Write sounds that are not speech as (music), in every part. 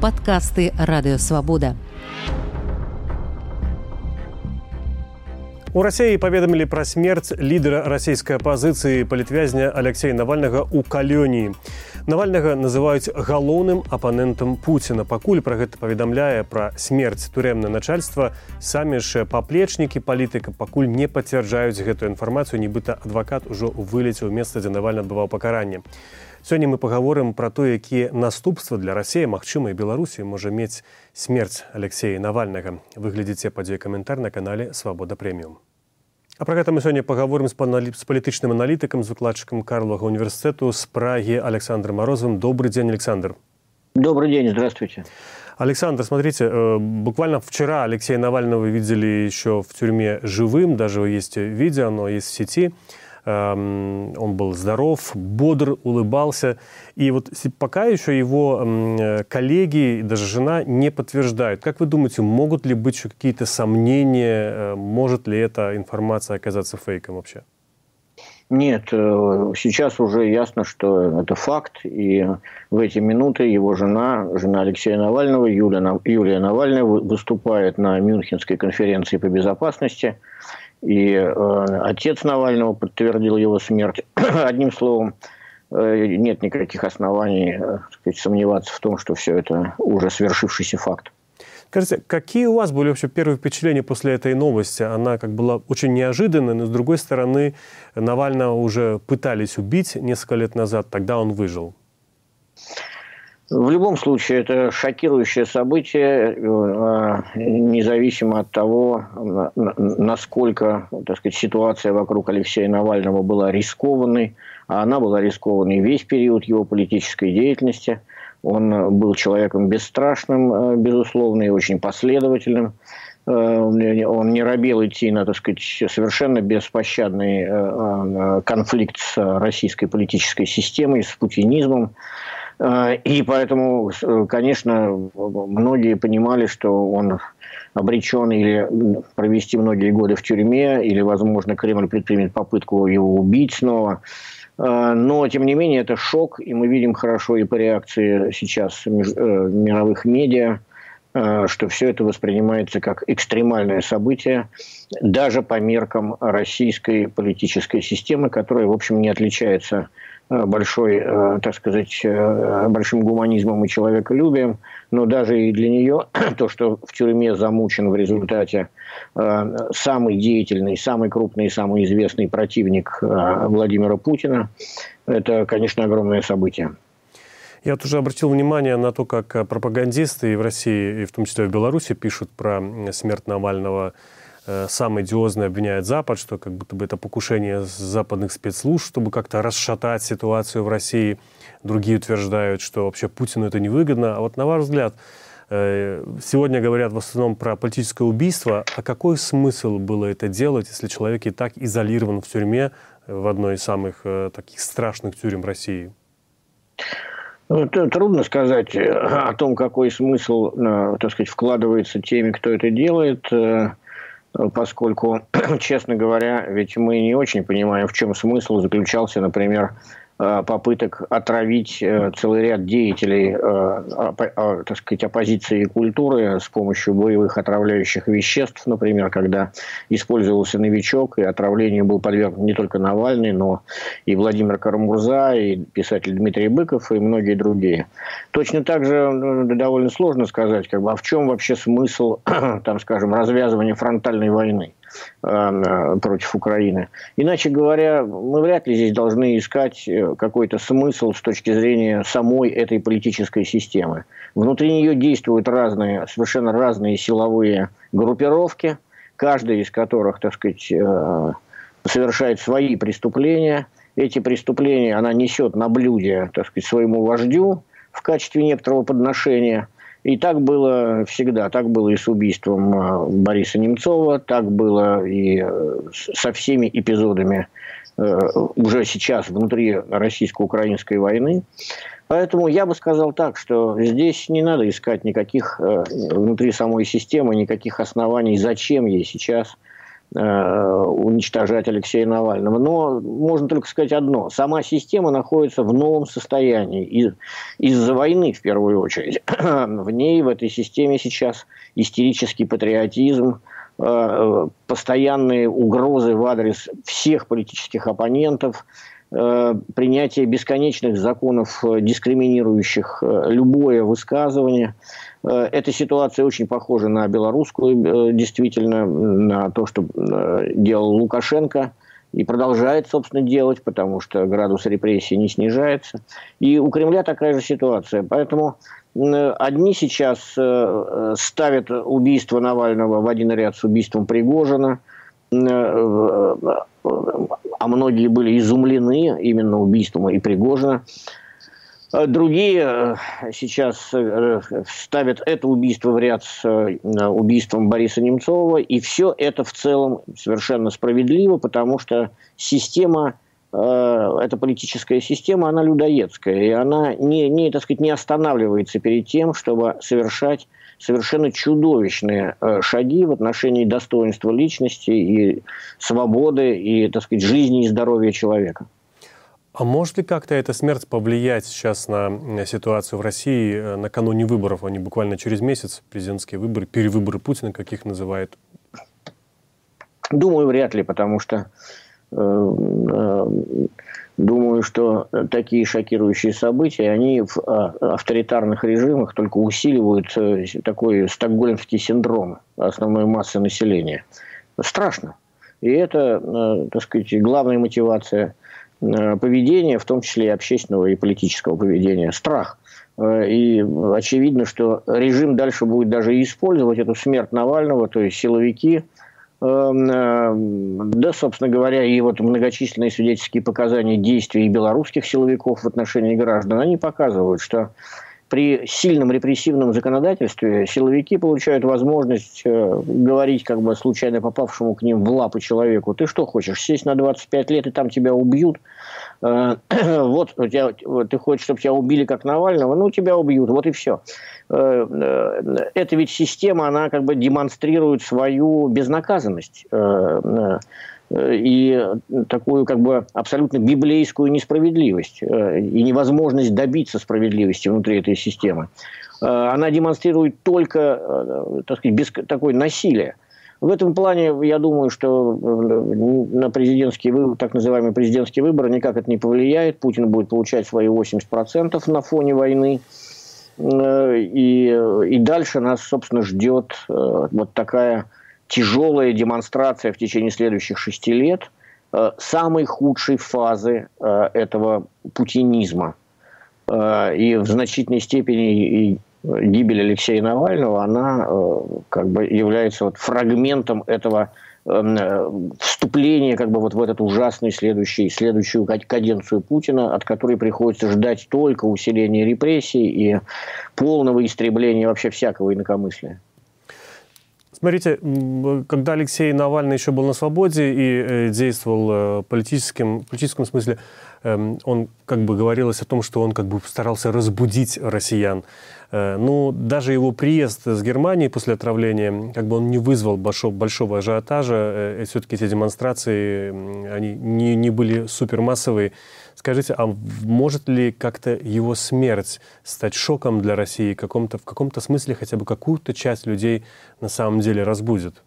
падкасты радыёвабода. У рассіі паведамілі пра смерць лідара расійскай апазіцыі палітвязня Алексея навальнага ў калёніі. Навальнага называюць галоўным апанентам Пуціна. Пакуль пра гэта паведамляе пра смерць турэмна начальства, самі ж паплечнікі палітыка пакуль не пацвярджаюць гэтую інфармацыю, нібыта адвакат ужо вылецеў месца, дзе навальна адбываў пакаранне. Сёння мы пагаворым пра то, якія наступствы для рассеі магчымай Беларусі можа мець смерць Алексея навальнага. Выглядзіце падзей каментар на канале свабода прэміум. А пра гэта мы сёння пагаворым з палітычным аналітыкам з выкладчыкам карлага універсітэту з прагі александром морозовым добрый день александр добрый день здравствуйте александр смотрите э, буквально вчера алексея навального видели еще в тюрьме живым даже есть видео оно есть в сети он был здоров, бодр, улыбался. И вот пока еще его коллеги и даже жена не подтверждают. Как вы думаете, могут ли быть еще какие-то сомнения, э, может ли эта информация оказаться фейком вообще? Нет, э, сейчас уже ясно, что это факт, и в эти минуты его жена, жена Алексея Навального, Юлия, Юлия Навальная, выступает на Мюнхенской конференции по безопасности – и э, отец Навального подтвердил его смерть. (clears throat) Одним словом, э, нет никаких оснований э, сомневаться в том, что все это уже свершившийся факт. Скажите, какие у вас были вообще первые впечатления после этой новости? Она как была очень неожиданной, но с другой стороны, Навального уже пытались убить несколько лет назад, тогда он выжил. В любом случае, это шокирующее событие, э, независимо от того, насколько так сказать, ситуация вокруг Алексея Навального была рискованной. А она была рискованной весь период его политической деятельности. Он был человеком бесстрашным, э, безусловно, и очень последовательным. Э, он не робел идти на, так сказать, совершенно беспощадный конфликт с российской политической системой, с путинизмом. Э, и поэтому, э, конечно, многие понимали, что он обречен или провести многие годы в тюрьме, или, возможно, Кремль предпримет попытку его убить снова. Э, но, тем не менее, это шок, и мы видим хорошо и по реакции сейчас мировых медиа, что все это воспринимается как экстремальное событие, даже по меркам российской политической системы, которая, в общем, не отличается большой, э, так сказать, э, большим гуманизмом и человеколюбием, но даже и для нее (clears throat) то, что в тюрьме замучен в результате самый деятельный, самый крупный самый известный противник Владимира Путина, это, конечно, огромное событие. Я вот уже обратил внимание на то, как пропагандисты и в России, и в том числе в Беларуси пишут про смерть Навального Э, сам идиозно обвиняет Запад, что как будто бы это покушение западных спецслужб, чтобы как-то расшатать ситуацию в России. Другие утверждают, что вообще Путину это невыгодно. А вот на ваш взгляд, э, сегодня говорят в основном про политическое убийство. А какой смысл было это делать, если человек и так изолирован в тюрьме, в одной из самых э, таких страшных тюрем России? Ну, трудно сказать о том, какой смысл, так сказать, вкладывается теми, кто это делает поскольку, (clears throat) честно говоря, ведь мы не очень понимаем, в чем смысл заключался, например, попыток отравить э, целый ряд деятелей, э, так сказать, оппозиции и культуры с помощью боевых отравляющих веществ, например, когда использовался новичок, и отравлению был подвергнут не только Навальный, но и Владимир Карамурза, и писатель Дмитрий Быков, и многие другие. Точно так же довольно сложно сказать, как бы, а в чем вообще смысл, (clears throat) там, скажем, развязывания фронтальной войны. Э, против Украины. Иначе говоря, мы вряд ли здесь должны искать э, какой-то смысл с точки зрения самой этой политической системы. Внутри нее действуют разные, совершенно разные силовые группировки, каждая из которых, так сказать, э, совершает свои преступления. Эти преступления она несет на блюде, так сказать, своему вождю в качестве некоторого подношения – и так было всегда. Так было и с убийством э, Бориса Немцова, так было и э, со всеми эпизодами э, уже сейчас внутри российско-украинской войны. Поэтому я бы сказал так, что здесь не надо искать никаких внутри самой системы, никаких оснований, зачем ей сейчас уничтожать Алексея Навального. Но можно только сказать одно. Сама система находится в новом состоянии из- из-за войны, в первую очередь. (clears throat) в ней, в этой системе сейчас истерический патриотизм, постоянные угрозы в адрес всех политических оппонентов – Э, принятие бесконечных законов, э, дискриминирующих э, любое высказывание. Эта ситуация очень похожа на белорусскую, действительно, на то, что делал Лукашенко и продолжает, собственно, делать, потому что градус репрессий не снижается. И у Кремля такая же ситуация. Поэтому одни сейчас ставят убийство Навального в один ряд с убийством Пригожина – а многие были изумлены именно убийством и Пригожина. А другие э, сейчас э, ставят это убийство в ряд с э, убийством Бориса Немцова, и все это в целом совершенно справедливо, потому что система, эта политическая система, она людоедская, и она не, не, так сказать, не останавливается перед тем, чтобы совершать совершенно чудовищные э, шаги в отношении достоинства личности и свободы, и, так сказать, жизни и здоровья человека. А может ли как-то эта смерть повлиять сейчас на ситуацию в России э, накануне выборов? Они буквально через месяц, президентские выборы, перевыборы Путина, как их называют? Думаю, вряд ли, потому что э, Думаю, что такие шокирующие события, они в а, авторитарных режимах только усиливают э, такой стокгольмский синдром основной массы населения. Страшно. И это, э, так сказать, главная мотивация э, поведения, в том числе и общественного и политического поведения. Страх. И очевидно, что режим дальше будет даже использовать эту смерть Навального, то есть силовики – э, да, собственно говоря, и вот многочисленные свидетельские показания действий белорусских силовиков в отношении граждан, они показывают, что при сильном репрессивном законодательстве силовики получают возможность э, говорить как бы случайно попавшему к ним в лапы человеку, ты что хочешь, сесть на 25 лет и там тебя убьют? Э, (clears throat) вот тебя, ты хочешь, чтобы тебя убили как Навального, ну тебя убьют, вот и все. Э, э, эта ведь система, она как бы демонстрирует свою безнаказанность и такую как бы абсолютно библейскую несправедливость и невозможность добиться справедливости внутри этой системы. Она демонстрирует только так сказать, без такой насилия. В этом плане я думаю, что на президентские выборы, так называемые президентские выборы никак это не повлияет. Путин будет получать свои 80% на фоне войны. Э, и, и дальше нас, собственно, ждет э, вот такая тяжелая демонстрация в течение следующих шести лет э, самой худшей фазы этого путинизма. И в значительной степени и гибель Алексея Навального, она как бы является вот фрагментом этого э, вступление как бы вот в этот ужасный следующий, следующую каденцию Путина, от которой приходится ждать только усиления репрессий и полного истребления вообще всякого инакомыслия. Смотрите, когда Алексей Навальный еще был на свободе и э, действовал э, в политическом смысле, эм, он как бы говорилось о том, что он как бы старался разбудить россиян. Э, ну, даже его приезд с Германии после отравления, как бы он не вызвал большого, большого ажиотажа. Все-таки эти демонстрации, они не, не были супермассовые. Скажите, а может ли как-то его смерть стать шоком для России, каком-то, в каком-то смысле хотя бы какую-то часть людей на самом деле разбудит?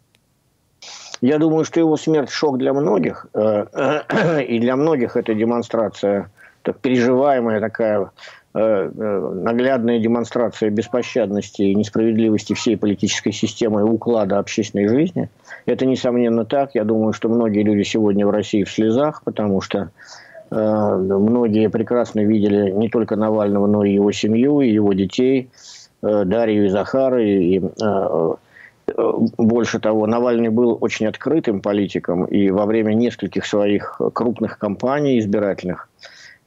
Я думаю, что его смерть шок для многих, э, (clears throat) и для многих это демонстрация, так переживаемая такая э, э, наглядная демонстрация беспощадности и несправедливости всей политической системы и уклада общественной жизни. Это, несомненно, так. Я думаю, что многие люди сегодня в России в слезах, потому что Э, многие прекрасно видели не только Навального, но и его семью, и его детей, э, Дарью и Захара. И, э, больше того, Навальный был очень открытым политиком, и во время нескольких своих крупных кампаний избирательных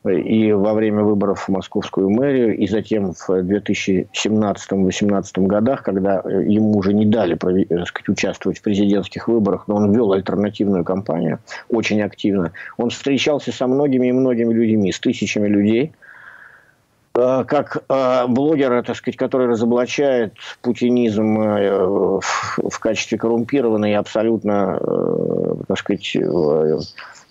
и во время выборов в московскую мэрию, и затем в 2017-2018 годах, когда ему уже не дали э, сказать, участвовать в президентских выборах, но он вел альтернативную кампанию очень активно, он встречался со многими и многими людьми, с тысячами людей, Э, как э, блогера, так сказать, который разоблачает путинизм э, в качестве коррумпированной и абсолютно, так сказать,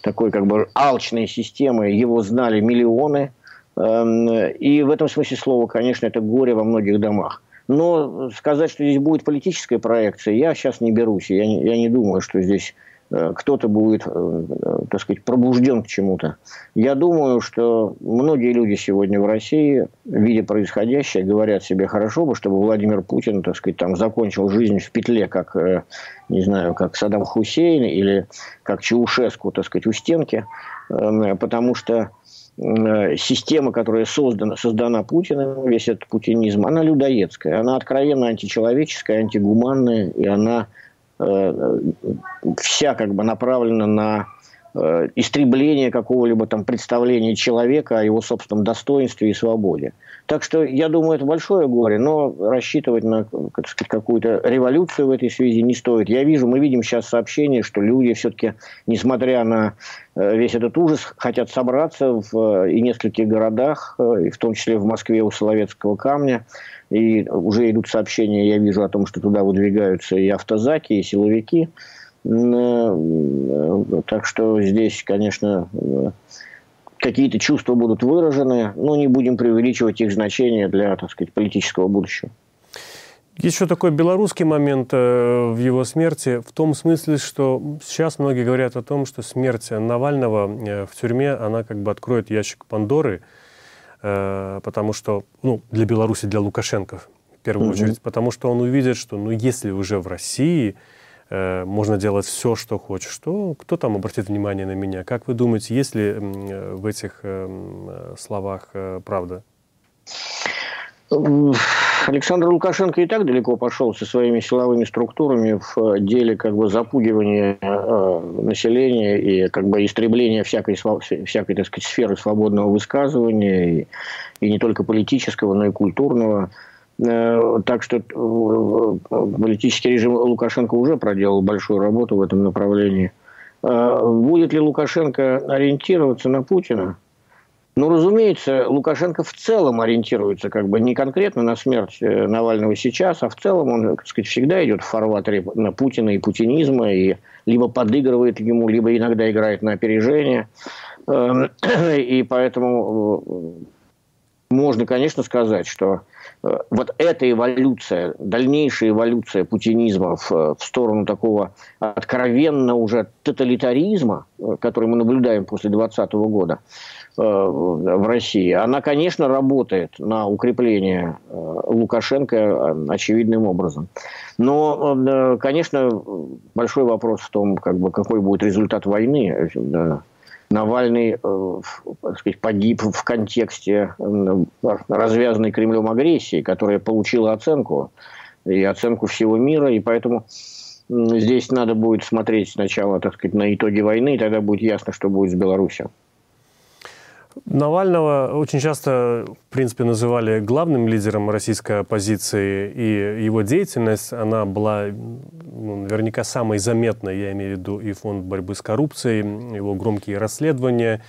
такой как бы алчной системы, его знали миллионы. Эм, и в этом смысле слова, конечно, это горе во многих домах. Но сказать, что здесь будет политическая проекция, я сейчас не берусь. Я не, я не думаю, что здесь Э, кто-то будет, э, так сказать, пробужден к чему-то. Я думаю, что многие люди сегодня в России, видя происходящее, говорят себе, хорошо бы, чтобы Владимир Путин, так сказать, там закончил жизнь в петле, как, э, не знаю, как Саддам Хусейн или как Чаушеску, так сказать, у стенки, потому что система, которая создана, создана Путиным, весь этот путинизм, она людоедская, она откровенно античеловеческая, антигуманная, и она Э, вся как бы направлена на э, истребление какого-либо там представления человека о его собственном достоинстве и свободе. Так что я думаю, это большое горе, но рассчитывать на какую-то революцию в этой связи не стоит. Я вижу, мы видим сейчас сообщения, что люди все-таки, несмотря на э, весь этот ужас, хотят собраться в и нескольких городах, и в том числе в Москве у Соловецкого камня, и уже идут сообщения, я вижу о том, что туда выдвигаются и автозаки, и силовики. Э, так что здесь, конечно, какие-то чувства будут выражены, но не будем преувеличивать их значение для, так сказать, политического будущего. Еще такой белорусский момент э, в его смерти, в том смысле, что сейчас многие говорят о том, что смерть Навального э, в тюрьме, она как бы откроет ящик Пандоры – потому что, ну, для Беларуси, для Лукашенко в первую угу. очередь, потому что он увидит, что, ну, если уже в России можно делать все, что хочешь, то кто там обратит внимание на меня? Как вы думаете, есть ли э, в этих э, словах э, правда? Александр Лукашенко и так далеко пошел со своими силовыми структурами в деле как бы запугивания э, населения и как бы истребления всякой, всякой так сказать, сферы свободного высказывания и, и не только политического, но и культурного. Э, так что э, политический режим Лукашенко уже проделал большую работу в этом направлении. Э, будет ли Лукашенко ориентироваться на Путина? Ну, разумеется, Лукашенко в целом ориентируется как бы не конкретно на смерть э, Навального сейчас, а в целом он, так сказать, всегда идет в фарватере на Путина и путинизма, и либо подыгрывает ему, либо иногда играет на опережение. Эм, (clears throat) и поэтому э, можно, конечно, сказать, что э, вот эта эволюция, дальнейшая эволюция путинизма в, в сторону такого откровенно уже тоталитаризма, который мы наблюдаем после 2020 года, Э, в России, она, конечно, работает на укрепление э, Лукашенко э, очевидным образом. Но, конечно, большой вопрос в том, как бы, какой будет результат войны. Навальный так сказать, погиб в контексте развязанной Кремлем агрессии, которая получила оценку, и оценку всего мира, и поэтому здесь надо будет смотреть сначала так сказать, на итоги войны, и тогда будет ясно, что будет с Беларусью. Навального очень часто, в принципе, называли главным лидером российской оппозиции, и его деятельность, она была ну, наверняка самой заметной, я имею в виду и фонд борьбы с коррупцией, его громкие расследования,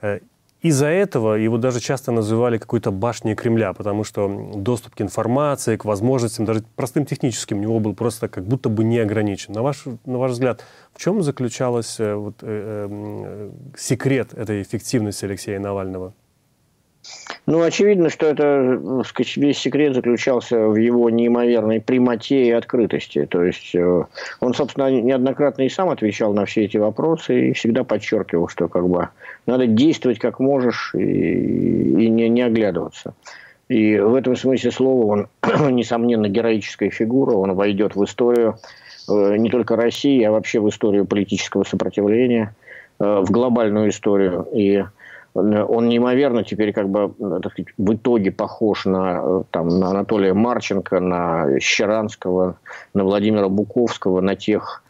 э, из-за этого его даже часто называли какой-то башней Кремля, потому что доступ к информации, к возможностям, даже простым техническим, у него был просто как будто бы не ограничен. На ваш, на ваш взгляд, в чем заключался э, вот, э, э, секрет этой эффективности Алексея Навального? Ну, очевидно, что это, весь секрет заключался в его неимоверной прямоте и открытости. То есть, э, он, собственно, неоднократно и сам отвечал на все эти вопросы и всегда подчеркивал, что как бы надо действовать как можешь и, и не, не оглядываться. И в этом смысле слова он, (clears throat) несомненно, героическая фигура, он войдет в историю э, не только России, а вообще в историю политического сопротивления, э, в глобальную историю. И он неимоверно теперь как бы так сказать, в итоге похож на, там, на Анатолия Марченко, на Щеранского, на Владимира Буковского, на тех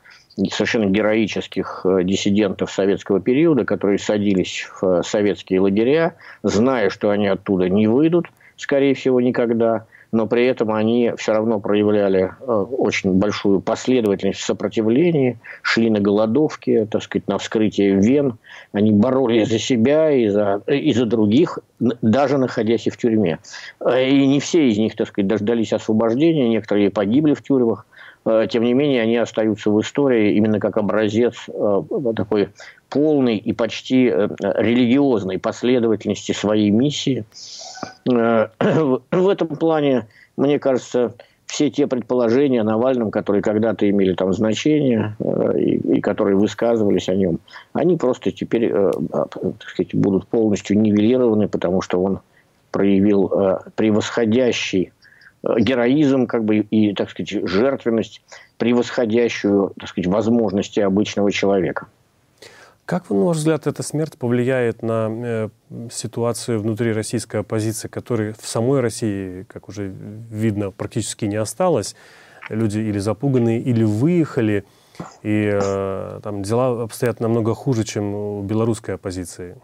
совершенно героических э, диссидентов советского периода, которые садились в советские лагеря, зная, что они оттуда не выйдут, скорее всего, никогда, но при этом они все равно проявляли э, очень большую последовательность в сопротивлении, шли на голодовки, так сказать, на вскрытие вен, они боролись за себя и за, и за других, даже находясь и в тюрьме. Э, и не все из них, так сказать, дождались освобождения, некоторые погибли в тюрьмах, э, тем не менее, они остаются в истории именно как образец такой полной и почти религиозной последовательности своей миссии – (clears throat) в этом плане, мне кажется, все те предположения о Навальном, которые когда-то имели там значение э, и, и которые высказывались о нем, они просто теперь э, а, так сказать, будут полностью нивелированы, потому что он проявил превосходящий героизм как бы, и, так сказать, жертвенность, превосходящую так сказать, возможности обычного человека. Как, на ваш взгляд, эта смерть повлияет на э, ситуацию внутри российской оппозиции, которой в самой России, как уже видно, практически не осталось? Люди или запуганные, или выехали, и э, там дела обстоят намного хуже, чем у белорусской оппозиции.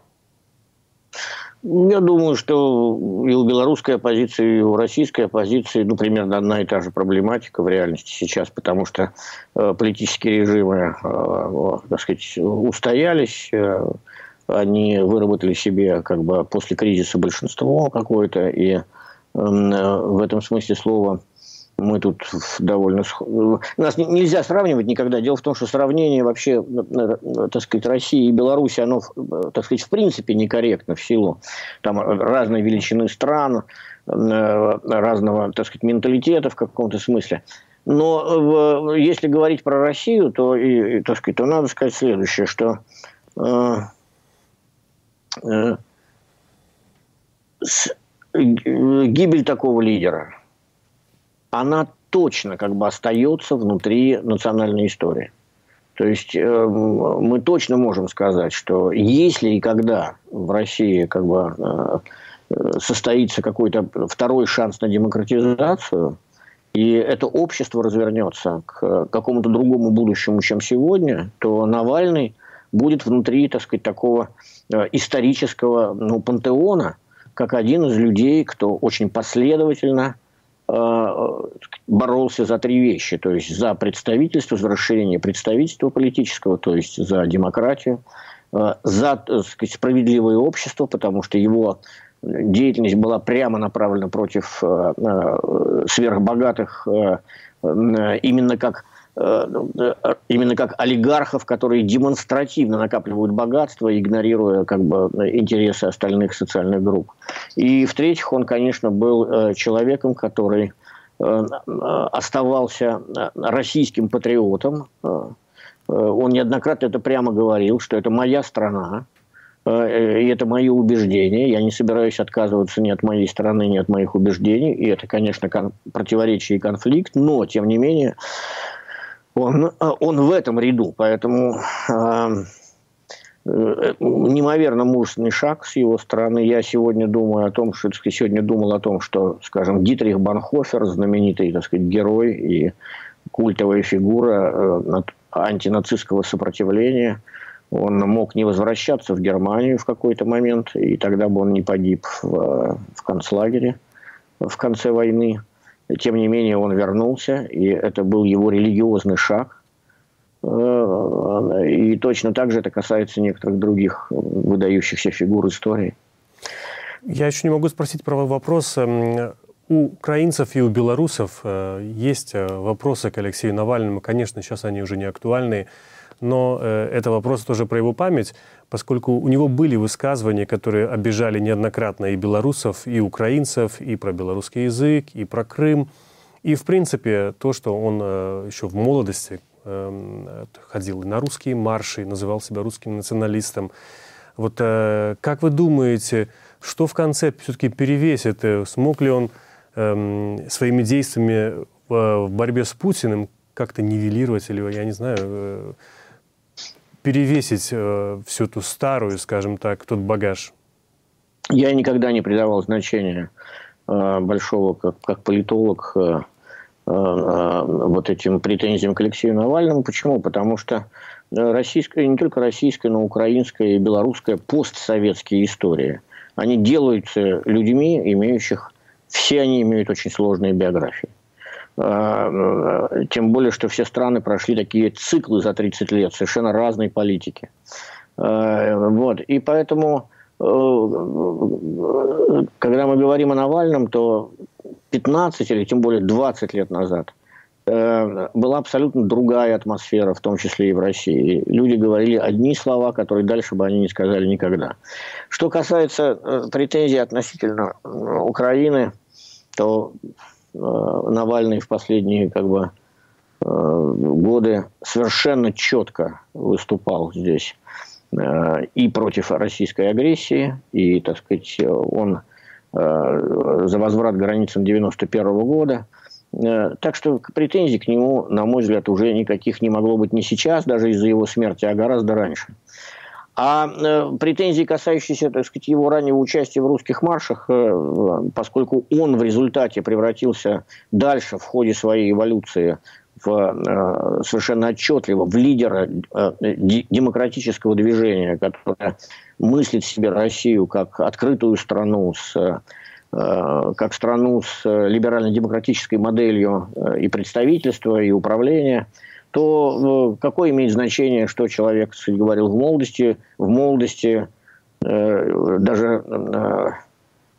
Я думаю, что и у белорусской оппозиции, и у российской оппозиции ну, примерно одна и та же проблематика в реальности сейчас, потому что э, политические режимы, э, так сказать, устоялись, э, они выработали себе как бы после кризиса большинство какое-то, и э, в этом смысле слова мы тут довольно... Нас нельзя сравнивать никогда. Дело в том, что сравнение вообще, так сказать, России и Беларуси, оно, так сказать, в принципе некорректно в силу там разной величины стран, разного, так сказать, менталитета в каком-то смысле. Но если говорить про Россию, то, и, так сказать, то надо сказать следующее, что э, э, с, э, гибель такого лидера – она точно как бы остается внутри национальной истории. То есть э, мы точно можем сказать, что если и когда в России как бы э, состоится какой-то второй шанс на демократизацию, и это общество развернется к какому-то другому будущему, чем сегодня, то Навальный будет внутри, так сказать, такого э, исторического ну, пантеона, как один из людей, кто очень последовательно боролся за три вещи. То есть за представительство, за расширение представительства политического, то есть за демократию, э, за сказать, справедливое общество, потому что его деятельность была прямо направлена против э, сверхбогатых именно как именно как олигархов, которые демонстративно накапливают богатство, игнорируя как бы, интересы остальных социальных групп. И в-третьих, он, конечно, был э, человеком, который э, оставался э, российским патриотом. Он неоднократно это прямо говорил, что это моя страна, и это мое убеждение. Я не собираюсь отказываться ни от моей страны, ни от моих убеждений. И это, конечно, противоречие и конфликт, но, тем не менее, он, он в этом ряду. Поэтому Э, неимоверно мужественный шаг с его стороны. Я сегодня думаю о том, что сегодня думал о том, что, скажем, Дитрих Банхофер, знаменитый, так сказать, герой и культовая фигура э, антинацистского сопротивления, он мог не возвращаться в Германию в какой-то момент, и тогда бы он не погиб в, в концлагере в конце войны. Тем не менее, он вернулся, и это был его религиозный шаг, Э, и точно так же это касается некоторых других выдающихся фигур истории. Я еще не могу спросить про вопрос. Эм, у украинцев и у белорусов э, есть э, вопросы к Алексею Навальному. Конечно, сейчас они уже не актуальны, но это вопрос тоже про его память, поскольку у него были высказывания, которые обижали неоднократно и белорусов, и украинцев, и про белорусский язык, и про Крым. И, в принципе, то, что он еще в молодости, Эм, ходил на русские марши, называл себя русским националистом. Вот э, как вы думаете, что в конце все-таки перевесит? Э, смог ли он эм, своими действиями в борьбе с Путиным как-то нивелировать или, я не знаю, э, перевесить всю эту старую, скажем так, тот багаж? Я никогда не придавал значения большого, как, как политолог, Э, э, вот этим претензиям к Алексею Навальному. Почему? Потому что российская, не только российская, но украинская и белорусская постсоветские истории, они делаются людьми, имеющих все они имеют очень сложные биографии. Тем более, что все страны прошли такие циклы за 30 лет, совершенно разной политики. Вот. И поэтому, когда мы говорим о Навальном, то 15 или тем более 20 лет назад Э, была абсолютно другая атмосфера, в том числе и в России. Люди говорили одни слова, которые дальше бы они не сказали никогда. Что касается э, претензий относительно э, Украины, то Навальный в последние как бы, годы совершенно четко выступал здесь и против российской агрессии, и, так сказать, он за возврат границам 91 года – Э, так что претензий к нему, на мой взгляд, уже никаких не могло быть не сейчас, даже из-за его смерти, а гораздо раньше. А э, претензии, касающиеся, так сказать, его раннего участия в русских маршах, э, поскольку он в результате превратился дальше в ходе своей эволюции в, э, совершенно отчетливо в лидера демократического движения, которое мыслит себе Россию как открытую страну с как страну с либерально-демократической моделью и представительства, и управления, то какое имеет значение, что человек сказать, говорил в молодости, в молодости даже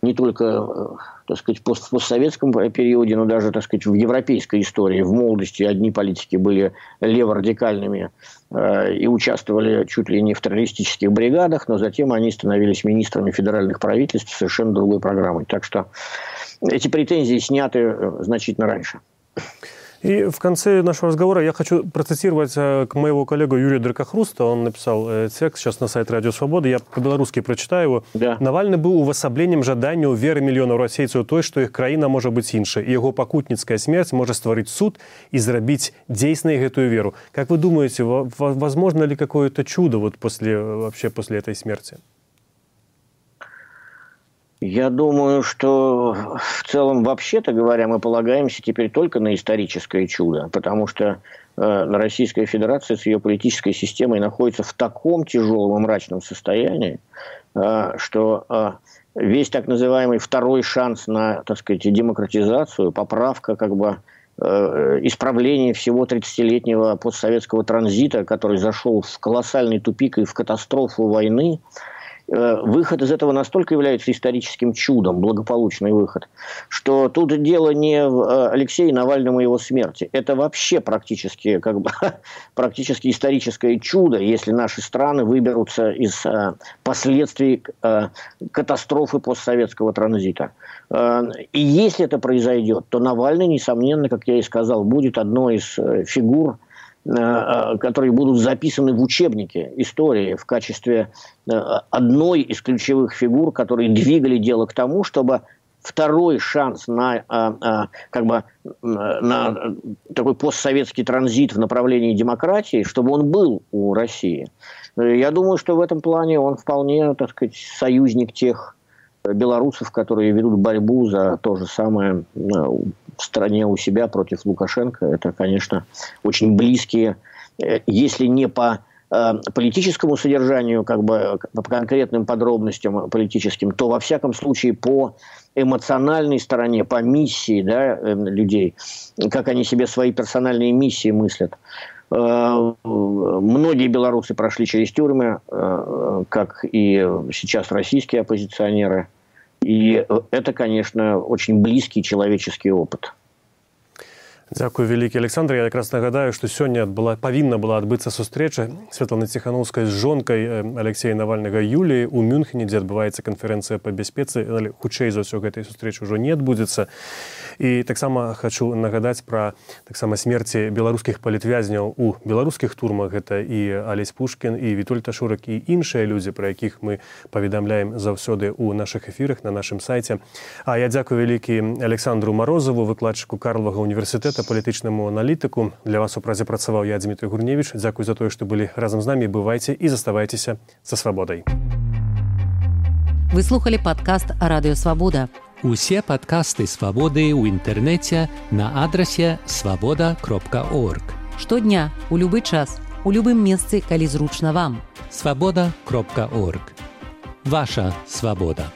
не только э, так сказать, в постсоветском периоде, но даже так сказать, в европейской истории. В молодости одни политики были леворадикальными э, и участвовали чуть ли не в террористических бригадах, но затем они становились министрами федеральных правительств совершенно другой программой. Так что эти претензии сняты э, значительно раньше. И в конце нашего разговора я хочу процитировать э, к моего коллегу Юрия Дракохруста. Он написал э, текст сейчас на сайт Радио Свободы. Я по-белорусски прочитаю его. Да. Навальны быў увасабленнем жаданняў веры мільёнаў расейцаў той, што іх краіна можа быць іншай. І яго пакутніцкая смерць можа стварыць суд і зрабіць дзейснай гэтую веру. Как вы думаете, возможно ли какое-то чудо вот после, вообще после этой смерти? Я думаю, что в целом, вообще-то говоря, мы полагаемся теперь только на историческое чудо, потому что э, Российская Федерация с ее политической системой находится в таком тяжелом и мрачном состоянии, э, что э, весь так называемый второй шанс на, так сказать, демократизацию, поправка как бы э, исправление всего 30-летнего постсоветского транзита, который зашел в колоссальный тупик и в катастрофу войны, выход из этого настолько является историческим чудом, благополучный выход, что тут дело не в э, Алексее Навальном и его смерти. Это вообще практически, как бы, (laughs) практически историческое чудо, если наши страны выберутся из э, последствий катастрофы постсоветского транзита. И если это произойдет, то Навальный, несомненно, как я и сказал, будет одной из фигур Э, э, которые будут записаны в учебнике истории в качестве э, одной из ключевых фигур, которые двигали дело к тому, чтобы второй шанс на, как бы, на такой постсоветский транзит в направлении демократии, чтобы он был у России. Я думаю, что в этом плане он вполне, так сказать, союзник тех белорусов, которые ведут борьбу за то же самое в стране у себя против Лукашенко. Это, конечно, очень близкие, э, если не по э, политическому содержанию, как бы по конкретным подробностям политическим, то во всяком случае по эмоциональной стороне, по миссии да, э, людей, как они себе свои персональные миссии мыслят. Многие белорусы прошли через тюрьмы, как и сейчас российские оппозиционеры. И это, конечно, очень близкий человеческий опыт. Дзякуй вялікі Александр. Я якраз нагадаю што сёння была павінна была адбыцца сустрэча светланы ціханаўскай з жонкай Алексея навальнага юліі. У мюнхене дзе адбываецца канферэнцыя па бяспецы хутчэй за ўсё гэтай сустрэчы ўжо не адбудзецца. І таксама хочу нагадаць пра таксама смерці беларускіх палітвязняў у беларускіх турмах. Гэта і алесь пушкін і вітольта шурак і іншыя людзі пра якіх мы паведамляем заўсёды ў наших эфірах на нашым сайце. А я дзякую вялікі александру морозову выкладчыку карлага універсітэта гэта палітычнаму аналітыку для вас у празе працаваў я Дмітрий гурневич дзякуй за тое што былі разам з намі бывайце і заставайцеся са свабодай выслухали подкаст радыёвабода усе падкасты свабоды ў інтэрнэце на адрасе свабода кропка орг штодня у любы час у любым месцы калі зручна вам свабода кропка орг ваша свабода